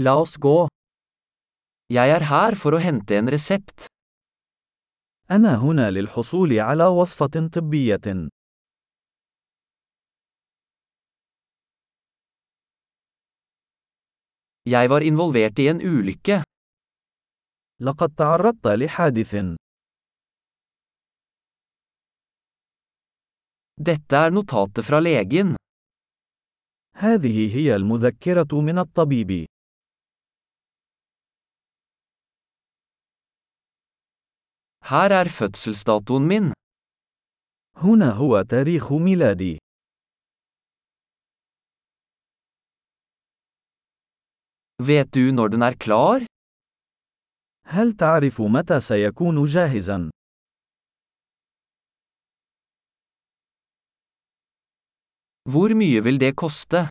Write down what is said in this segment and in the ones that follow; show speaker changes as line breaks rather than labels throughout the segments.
La oss gå.
Jeg er her for å hente en resept.
أنا هنا للحصول على وصفة طبية.
Jeg var involvert i en ulykke.
لقد تعرضت لحادث.
Dette er notatet fra legen.
هذه هي المذكرة من الطبيب.
Her er fødselsdatoen min.
هنا هو تاريخ ميلادي.
Vet du når den er klar?
هل تعرف متى سيكون جاهزا؟
Hvor mye vil det koste?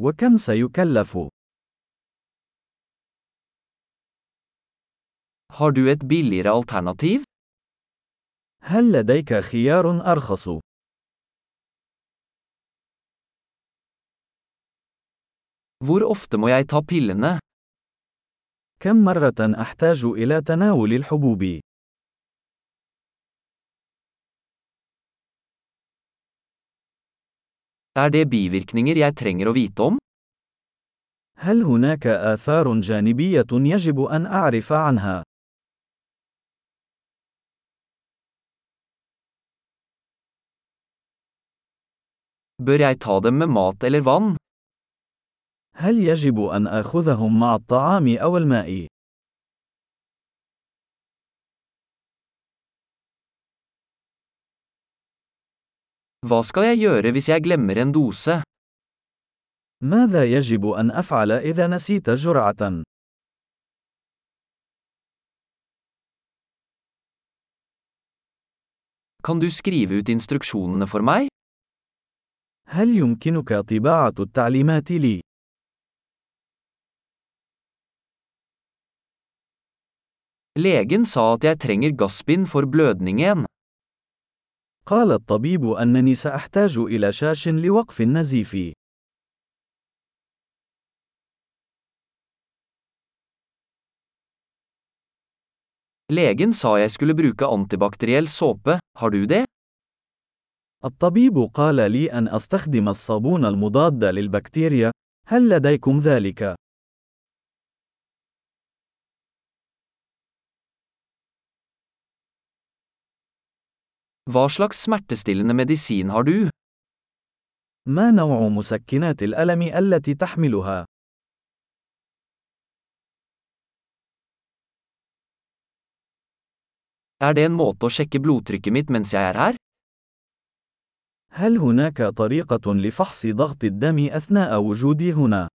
وكم سيكلف؟
Har du et billigere alternativ?
هل لديك خيار أرخص؟
Hvor ofte må jeg ta pillene?
كم مرة أحتاج إلى تناول الحبوب؟
Er det bivirkninger jeg trenger å vite om?
هل هناك آثار جانبية يجب أن أعرف عنها؟
Bør jeg ta dem med mat eller vann?
هل يجب أن آخذهم مع الطعام أو الماء؟
Hva skal jeg gjøre hvis jeg glemmer en dose?
ماذا يجب أن أفعل إذا نسيت جرعة؟
Kan du skrive ut instruksjonene for meg?
هل يمكنك طباعة التعليمات لي؟
Legen sa at jeg trenger gassbind for blødningen.
قال الطبيب أنني سأحتاج إلى شاش لوقف النزيف.
Legen sa jeg skulle bruke antibakteriell såpe, har du det?
الطبيب قال لي أن أستخدم الصابون المضاد للبكتيريا. هل لديكم ذلك؟ ما نوع مسكنات الألم التي تحملها؟
Er det en måte å sjekke blodtrykket mitt mens jeg er her?
هل هناك طريقة لفحص ضغط الدم أثناء وجودي هنا؟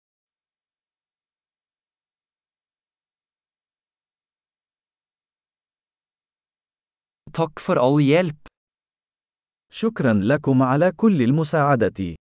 Takk for all hjelp.
شكرا لكم على كل المساعدة.